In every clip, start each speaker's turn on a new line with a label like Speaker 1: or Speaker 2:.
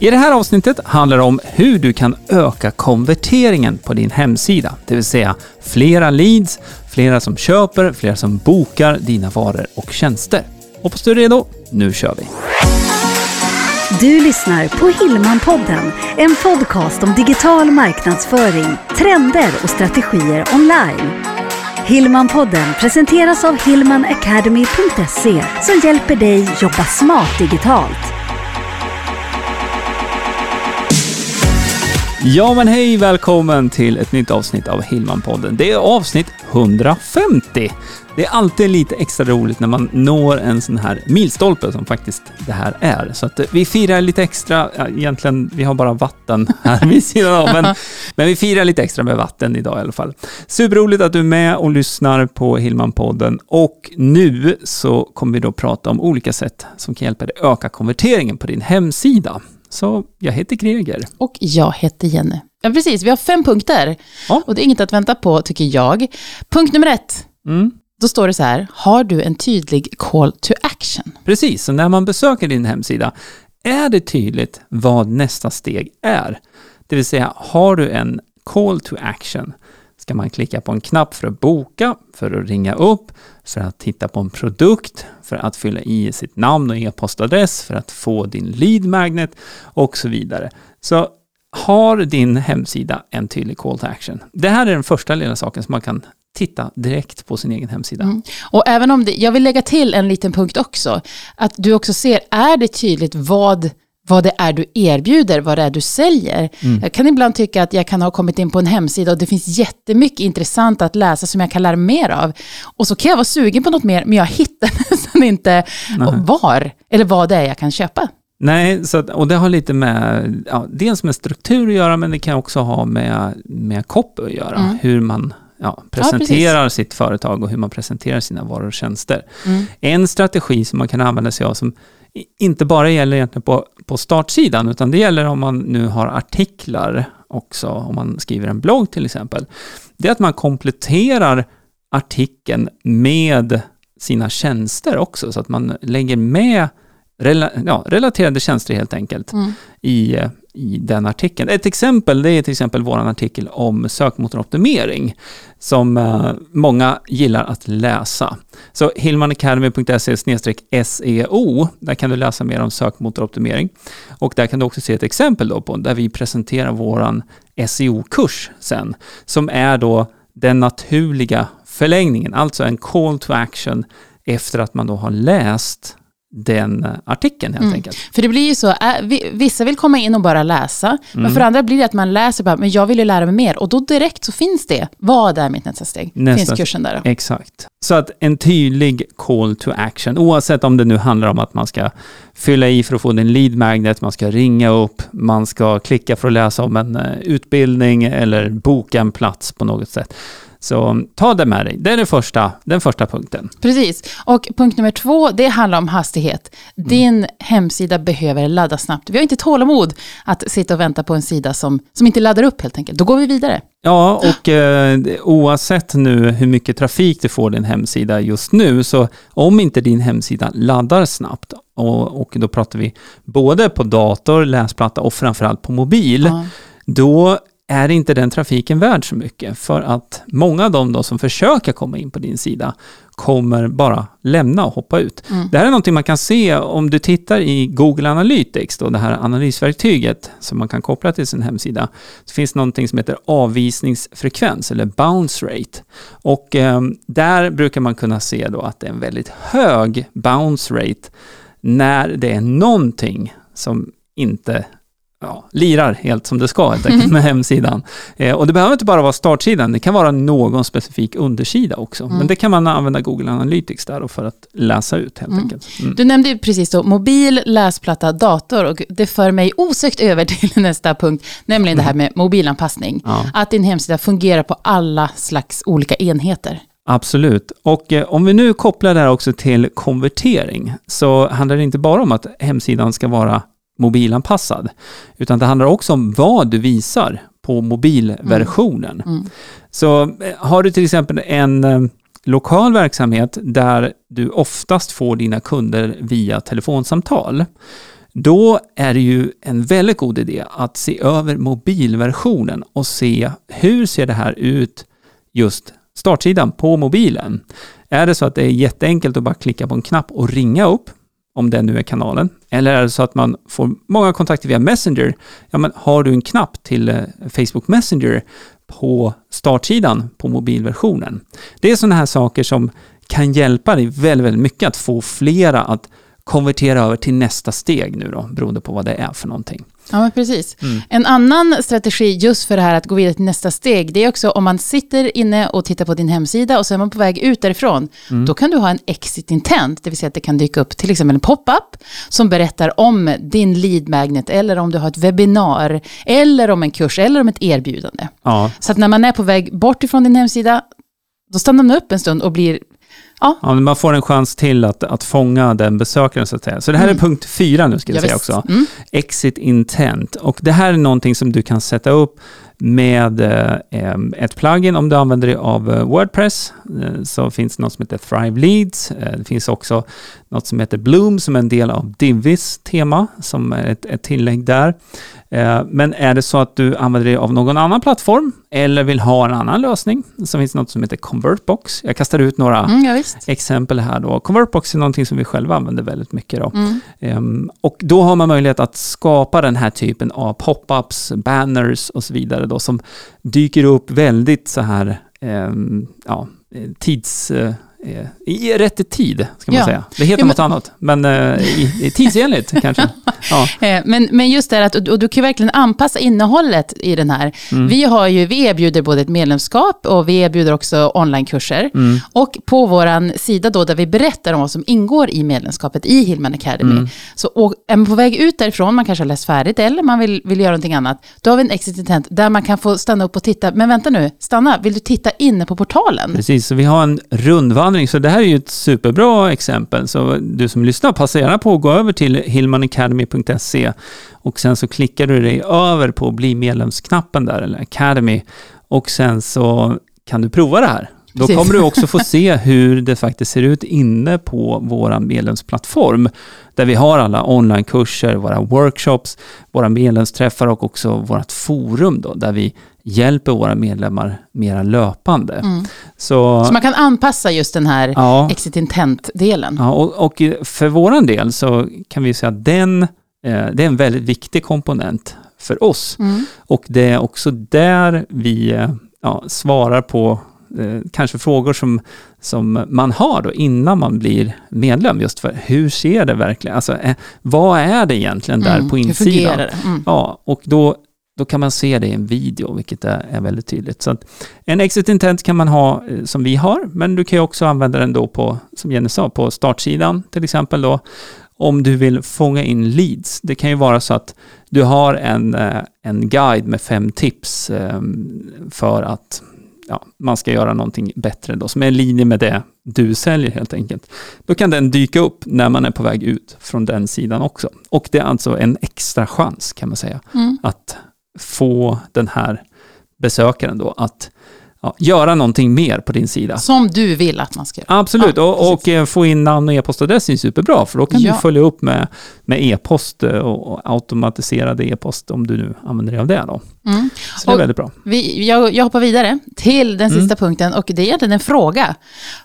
Speaker 1: I det här avsnittet handlar det om hur du kan öka konverteringen på din hemsida. Det vill säga flera leads, flera som köper, flera som bokar dina varor och tjänster. Hoppas du är redo. Nu kör vi!
Speaker 2: Du lyssnar på Hillmanpodden, en podcast om digital marknadsföring, trender och strategier online. Hillmanpodden presenteras av hillmanacademy.se som hjälper dig jobba smart digitalt.
Speaker 1: Ja men hej, välkommen till ett nytt avsnitt av Hillman-podden. Det är avsnitt 150. Det är alltid lite extra roligt när man når en sån här milstolpe som faktiskt det här är. Så att eh, vi firar lite extra, ja, egentligen, vi har bara vatten här vid sidan av, men, men vi firar lite extra med vatten idag i alla fall. Superroligt att du är med och lyssnar på Hillman-podden och nu så kommer vi då prata om olika sätt som kan hjälpa dig öka konverteringen på din hemsida. Så jag heter Greger.
Speaker 3: Och jag heter Jenny. Ja, precis. Vi har fem punkter.
Speaker 1: Ja.
Speaker 3: Och det är inget att vänta på, tycker jag. Punkt nummer ett.
Speaker 1: Mm.
Speaker 3: Då står det så här, har du en tydlig call to action?
Speaker 1: Precis, så när man besöker din hemsida är det tydligt vad nästa steg är. Det vill säga, har du en call to action ska man klicka på en knapp för att boka, för att ringa upp, för att titta på en produkt, för att fylla i sitt namn och e-postadress, för att få din lead magnet och så vidare. Så har din hemsida en tydlig call to action. Det här är den första lilla saken som man kan titta direkt på sin egen hemsida.
Speaker 3: Mm. Och även om det, jag vill lägga till en liten punkt också, att du också ser, är det tydligt vad vad det är du erbjuder, vad det är du säljer.
Speaker 1: Mm.
Speaker 3: Jag kan ibland tycka att jag kan ha kommit in på en hemsida och det finns jättemycket intressant att läsa som jag kan lära mig mer av. Och så kan jag vara sugen på något mer, men jag hittar nästan inte var, eller vad det är jag kan köpa.
Speaker 1: Nej, så att, och det har lite med, ja, dels med struktur att göra, men det kan också ha med, med copy att göra.
Speaker 3: Mm.
Speaker 1: Hur man ja, presenterar sitt företag och hur man presenterar sina varor och tjänster.
Speaker 3: Mm.
Speaker 1: En strategi som man kan använda sig av som inte bara gäller egentligen på, på startsidan, utan det gäller om man nu har artiklar också, om man skriver en blogg till exempel. Det är att man kompletterar artikeln med sina tjänster också, så att man lägger med rela, ja, relaterade tjänster helt enkelt
Speaker 3: Mm.
Speaker 1: i, i den artikeln. Ett exempel det är till exempel vår artikel om sökmotoroptimering som eh, många gillar att läsa. Så hillmanacademy.se SEO, där kan du läsa mer om sökmotoroptimering. Och där kan du också se ett exempel då på där vi presenterar våran SEO-kurs sen, som är då den naturliga förlängningen, alltså en call to action efter att man då har läst den eh, artikeln helt
Speaker 3: Mm.
Speaker 1: enkelt.
Speaker 3: För det blir ju så, vi- vissa vill komma in och bara läsa, men
Speaker 1: Mm.
Speaker 3: för andra blir det att man läser bara, men jag vill ju lära mig mer, och då direkt så finns det, vad är mitt nästa steg?
Speaker 1: Nästa-
Speaker 3: Finns kursen där då?
Speaker 1: Exakt. Så att en tydlig call to action, oavsett om det nu handlar om att man ska fylla i för att få din lead magnet, man ska ringa upp, man ska klicka för att läsa om en eh, utbildning eller boka en plats på något sätt. Så ta det med dig. Det är det första, den första punkten.
Speaker 3: Precis. Och punkt nummer två, det handlar om hastighet. Din hemsida behöver ladda snabbt. Vi har inte tålamod att sitta och vänta på en sida som, som inte laddar upp helt enkelt. Då går vi vidare.
Speaker 1: Ja, och eh, oavsett nu hur mycket trafik du får din hemsida just nu, så om inte din hemsida laddar snabbt, och, och då pratar vi både på dator, läsplatta och framförallt på mobil,
Speaker 3: Ja.
Speaker 1: då är inte den trafiken värd så mycket. För att många av dem då som försöker komma in på din sida kommer bara lämna och hoppa ut.
Speaker 3: Mm.
Speaker 1: Det här är någonting man kan se om du tittar i Google Analytics, då, det här analysverktyget som man kan koppla till sin hemsida. Så finns det någonting som heter avvisningsfrekvens eller bounce rate. Och eh, där brukar man kunna se då att det är en väldigt hög bounce rate när det är någonting som inte ja, lirar helt som det ska helt enkelt med hemsidan. Eh, och det behöver inte bara vara startsidan, det kan vara någon specifik undersida också.
Speaker 3: Mm.
Speaker 1: Men det kan man använda Google Analytics där för att läsa ut helt
Speaker 3: Mm.
Speaker 1: enkelt. Mm.
Speaker 3: Du nämnde ju precis då mobil, läsplatta, dator och det för mig osökt över till nästa punkt, nämligen det här med mobilanpassning.
Speaker 1: Ja.
Speaker 3: Att din hemsida fungerar på alla slags olika enheter.
Speaker 1: Absolut. Och eh, om vi nu kopplar det här också till konvertering så handlar det inte bara om att hemsidan ska vara mobilanpassad, utan det handlar också om vad du visar på mobilversionen.
Speaker 3: Mm.
Speaker 1: Så eh, har du till exempel en eh, lokal verksamhet där du oftast får dina kunder via telefonsamtal, då är det ju en väldigt god idé att se över mobilversionen och se hur ser det här ut just startsidan på mobilen. Är det så att det är jätteenkelt att bara klicka på en knapp och ringa upp, om det nu är kanalen, eller är det så att man får många kontakter via Messenger, ja men har du en knapp till eh, Facebook Messenger på startsidan på mobilversionen. Det är sådana här saker som kan hjälpa dig väldigt, väldigt mycket att få flera att konvertera över till nästa steg nu då, beroende på vad det är för någonting.
Speaker 3: Ja, men precis. Mm. En annan strategi just för det här att gå vidare till nästa steg, det är också om man sitter inne och tittar på din hemsida och så är man på väg ut därifrån, mm. då kan du ha en exit intent, det vill säga att det kan dyka upp till exempel en pop-up som berättar om din lead magnet, eller om du har ett webbinar, eller om en kurs, eller om ett erbjudande. Ja. Så att när man är på väg bort ifrån din hemsida, då stannar man upp en stund och blir
Speaker 1: Ja. ja man får en chans till att, att fånga den besökaren så att säga. Så det här mm. är punkt fyra nu ska jag ja, säga visst. också. Mm. Exit intent. Och det här är någonting som du kan sätta upp med eh, ett plugin om du använder dig av eh, Wordpress. Eh, så finns det något som heter Thrive Leads. Eh, det finns också något som heter Bloom som är en del av Divis tema, som är ett, ett tillägg där. Eh, men är det så att du använder dig av någon annan plattform eller vill ha en annan lösning så finns det något som heter Convertbox. Jag kastar ut några mm, ja, exempel här då. Convertbox är någonting som vi själva använder väldigt mycket då. Mm. Um, och då har man möjlighet att skapa den här typen av pop-ups, banners och så vidare då som dyker upp väldigt så här um, ja, tids Eh, i rätt tid, ska man ja. säga. Det heter ja, men, något annat, men eh, i, i tidsenligt kanske. Ja.
Speaker 3: Eh, men, men just det här att och du kan verkligen anpassa innehållet i den här. Mm. Vi, har ju, vi erbjuder både ett medlemskap och vi erbjuder också onlinekurser. Mm. Och på vår sida då, där vi berättar om vad som ingår i medlemskapet i Hillman Academy. Mm. Så och, är man på väg ut därifrån, man kanske har läst färdigt eller man vill, vill göra någonting annat, då har vi en exit intent där man kan få stanna upp och titta. Men vänta nu, stanna, vill du titta inne på portalen?
Speaker 1: Precis, så vi har en rundvandring. Så det här är ju ett superbra exempel. Så du som lyssnar, passa gärna på att gå över till hillmanacademy.se och sen så klickar du dig över på bli medlemsknappen där, eller Academy, och sen så kan du prova det här. Då kommer du också få se hur det faktiskt ser ut inne på vår medlemsplattform, där vi har alla onlinekurser, våra workshops, våra medlemsträffar och också vårt forum då, där vi hjälper våra medlemmar mera löpande. Mm.
Speaker 3: Så, så man kan anpassa just den här ja, exit intent-delen?
Speaker 1: Ja, och, och, för vår del så kan vi säga att den, eh, det är en väldigt viktig komponent för oss. Mm. Och det är också där vi eh, ja, svarar på eh, kanske frågor som, som man har då innan man blir medlem. Just för hur ser det verkligen, alltså eh, vad är det egentligen där mm, på insidan? Mm. Ja, och då då kan man se det i en video, vilket är, väldigt tydligt. Så en exit intent kan man ha eh, som vi har, men du kan också använda den då på, som Jenny sa, på startsidan till exempel då, om du vill fånga in leads. Det kan ju vara så att du har en, eh, en guide med fem tips ehm, för att ja, man ska göra någonting bättre då, som är i linje med det du säljer helt enkelt. Då kan den dyka upp när man är på väg ut från den sidan också. Och det är alltså en extra chans kan man säga, mm. att få den här besökaren då att ja, göra någonting mer på din sida.
Speaker 3: Som du vill att man ska göra.
Speaker 1: Absolut, ja, och, och, eh, få in namn och e-postadress är superbra, för då kan ja. du följa upp med, med e-post eh, och automatiserade e-post om du nu använder dig av det. Då. Mm. Så det är och väldigt bra.
Speaker 3: Vi, jag, jag hoppar vidare till den sista mm. punkten och det är egentligen en fråga.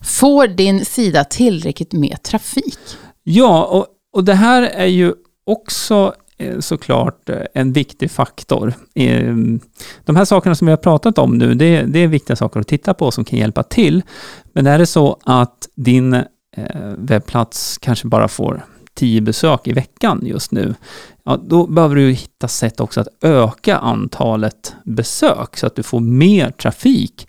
Speaker 3: Får din sida tillräckligt med trafik?
Speaker 1: Ja, och, och det här är ju också Eh, såklart eh, en viktig faktor. Ehm, de här sakerna som vi har pratat om nu, det, det är viktiga saker att titta på som kan hjälpa till. Men är det så att din eh, webbplats kanske bara får 10 besök i veckan just nu, ja, då behöver du hitta sätt också att öka antalet besök så att du får mer trafik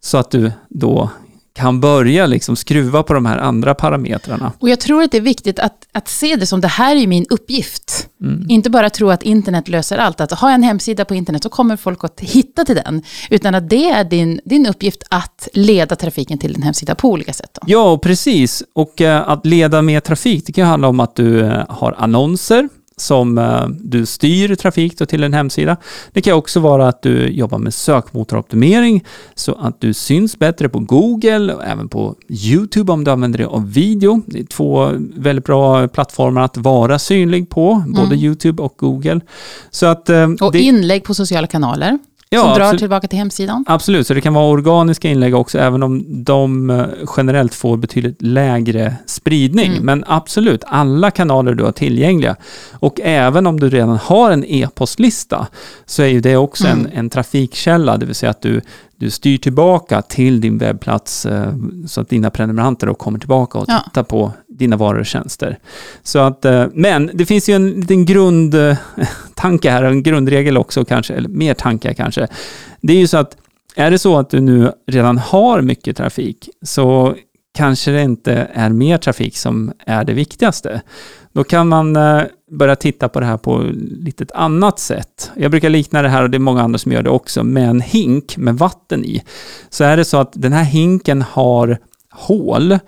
Speaker 1: så att du då kan börja liksom skruva på de här andra parametrarna.
Speaker 3: Och jag tror att det är viktigt att, att se det som det här är min uppgift. Mm. Inte bara tro att internet löser allt. Att har jag en hemsida på internet så kommer folk att hitta till den. Utan att det är din, din uppgift att leda trafiken till din hemsida på olika sätt. Då.
Speaker 1: Ja, precis. Och äh, att leda med trafik, det kan handla om att du äh, har annonser som eh, du styr trafik till en hemsida. Det kan också vara att du jobbar med sökmotoroptimering så att du syns bättre på Google och även på YouTube om du använder det av video. Det är två väldigt bra plattformar att vara synlig på, både mm. YouTube och Google.
Speaker 3: Så att, eh, och det... inlägg på sociala kanaler. Ja, som drar absolut. tillbaka till hemsidan?
Speaker 1: Absolut, så det kan vara organiska inlägg också, även om de eh, generellt får betydligt lägre spridning. Mm. Men absolut, alla kanaler du har tillgängliga. Och även om du redan har en e-postlista, så är ju det också mm. en, en trafikkälla, det vill säga att du, du styr tillbaka till din webbplats eh, så att dina prenumeranter då kommer tillbaka och ja. tittar på dina varor och tjänster. Så att, eh, men det finns ju en liten grundtanke här, en grundregel också kanske, eller mer tankar kanske. Det är ju så att är det så att du nu redan har mycket trafik så kanske det inte är mer trafik som är det viktigaste. Då kan man eh, börja titta på det här på lite ett annat sätt. Jag brukar likna det här, och det är många andra som gör det också, med en hink med vatten i. Så är det så att den här hinken har hål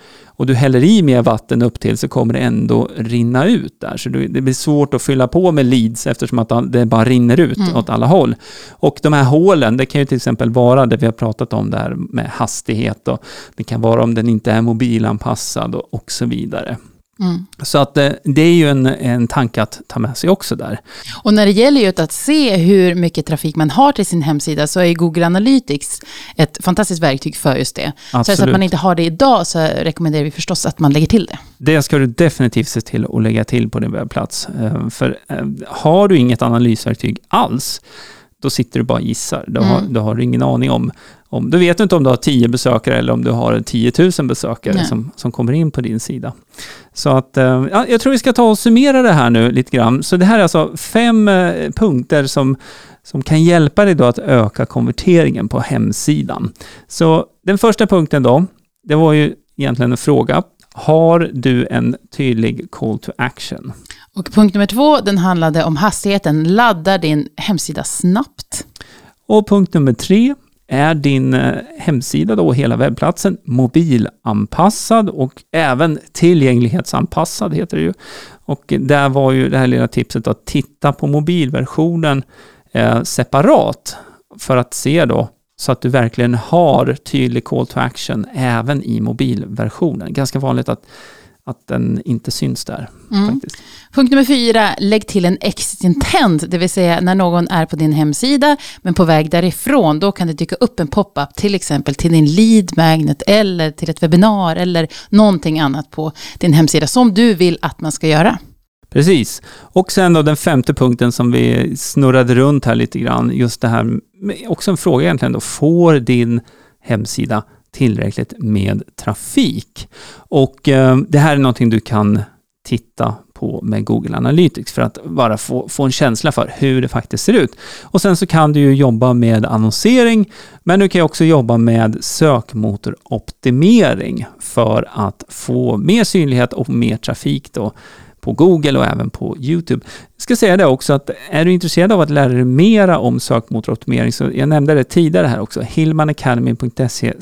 Speaker 1: och du häller i mer vatten upp till så kommer det ändå rinna ut där. Så det blir svårt att fylla på med leads eftersom att det bara rinner ut mm. åt alla håll. Och de här hålen, det kan ju till exempel vara det vi har pratat om där med hastighet och det kan vara om den inte är mobilanpassad och, och så vidare. Mm. Så att eh, det är ju en, en tanke att ta med sig också där.
Speaker 3: Och när det gäller just att se hur mycket trafik man har till sin hemsida så är Google Analytics ett fantastiskt verktyg för just det. Absolut. Så att man inte har det idag så rekommenderar vi förstås att man lägger till det.
Speaker 1: Det ska du definitivt se till att lägga till på din webbplats. Eh, för eh, har du inget analysverktyg alls, då sitter du bara och gissar. Då, mm. har, då har du ingen aning om, om... Du vet inte om du har 10 besökare eller om du har 10 000 besökare som, som kommer in på din sida. Så att, eh, ja, jag tror vi ska ta och summera det här nu lite grann. Så det här är alltså fem eh, punkter som, som kan hjälpa dig då att öka konverteringen på hemsidan. Så den första punkten då, det var ju egentligen en fråga. Har du en tydlig call to action?
Speaker 3: Och punkt nummer två, den handlade om hastigheten. Ladda din hemsida snabbt.
Speaker 1: Och punkt nummer tre, är din eh, hemsida då, hela webbplatsen, mobilanpassad och även tillgänglighetsanpassad heter det ju. Och där var ju det här lilla tipset att titta på mobilversionen eh, separat för att se då så att du verkligen har tydlig call to action även i mobilversionen. Ganska vanligt att att den inte syns där. Mm. Faktiskt.
Speaker 3: Punkt nummer fyra, lägg till en exit intent, det vill säga när någon är på din hemsida men på väg därifrån, då kan det dyka upp en pop-up till exempel till din lead magnet eller till ett webbinar eller någonting annat på din hemsida som du vill att man ska göra.
Speaker 1: Precis. Och sen då den femte punkten som vi snurrade runt här lite grann, just det här, också en fråga egentligen då, får din hemsida tillräckligt med trafik. Och eh, det här är någonting du kan titta på med Google Analytics för att bara få, få en känsla för hur det faktiskt ser ut. Och sen så kan du ju jobba med annonsering, men du kan också jobba med sökmotoroptimering för att få mer synlighet och mer trafik då på Google och även på YouTube. Jag ska säga det också att är du intresserad av att lära dig mera om sökmotoroptimering, så jag nämnde det tidigare här också, hillmanacademy.se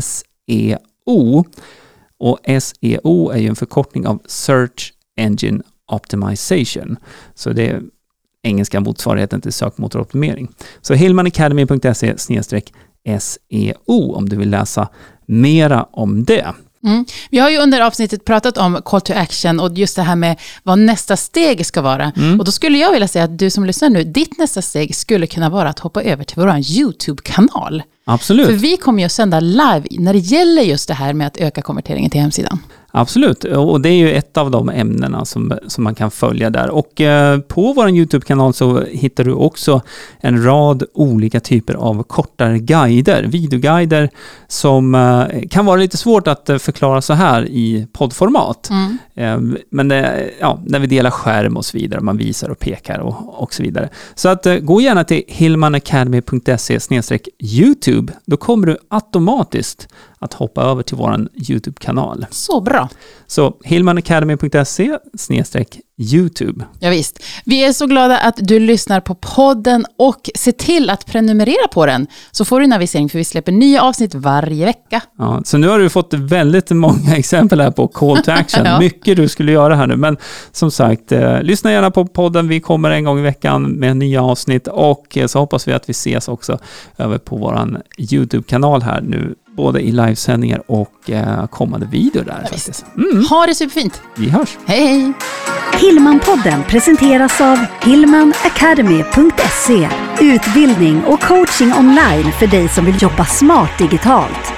Speaker 1: SEO. Och SEO är ju en förkortning av Search Engine Optimization. Så det är engelska motsvarigheten till sökmotoroptimering. Så hillmanacademy.se SEO om du vill läsa mera om det.
Speaker 3: Mm. Vi har ju under avsnittet pratat om call to action och just det här med vad nästa steg ska vara. Mm. Och då skulle jag vilja säga att du som lyssnar nu, ditt nästa steg skulle kunna vara att hoppa över till vår YouTube-kanal.
Speaker 1: Absolut.
Speaker 3: För vi kommer ju att sända live när det gäller just det här med att öka konverteringen till hemsidan.
Speaker 1: Absolut, och det är ju ett av de ämnena som, som man kan följa där. Och eh, på vår YouTube-kanal så hittar du också en rad olika typer av kortare guider, videoguider som eh, kan vara lite svårt att eh, förklara så här i poddformat. Mm. Eh, men det, ja, när vi delar skärm och så vidare, man visar och pekar och, och så vidare. Så att gå gärna till hillmanacademy.se YouTube, då kommer du automatiskt att hoppa över till vår YouTube-kanal.
Speaker 3: Så bra.
Speaker 1: Så hillmanacademy.se YouTube.
Speaker 3: Ja, visst. Vi är så glada att du lyssnar på podden och se till att prenumerera på den så får du en avisering för vi släpper nya avsnitt varje vecka.
Speaker 1: Ja, så nu har du fått väldigt många exempel här på call to action. ja. Mycket du skulle göra här nu, men som sagt, eh, lyssna gärna på podden. Vi kommer en gång i veckan med nya avsnitt och eh, så hoppas vi att vi ses också över på vår YouTube-kanal här nu både i livesändningar och eh, kommande videor där.
Speaker 3: Ja, mm. Ha det superfint!
Speaker 1: Vi hörs!
Speaker 3: Hej, hej!
Speaker 2: Hillmanpodden presenteras av hillmanacademy.se Utbildning och coaching online för dig som vill jobba smart digitalt.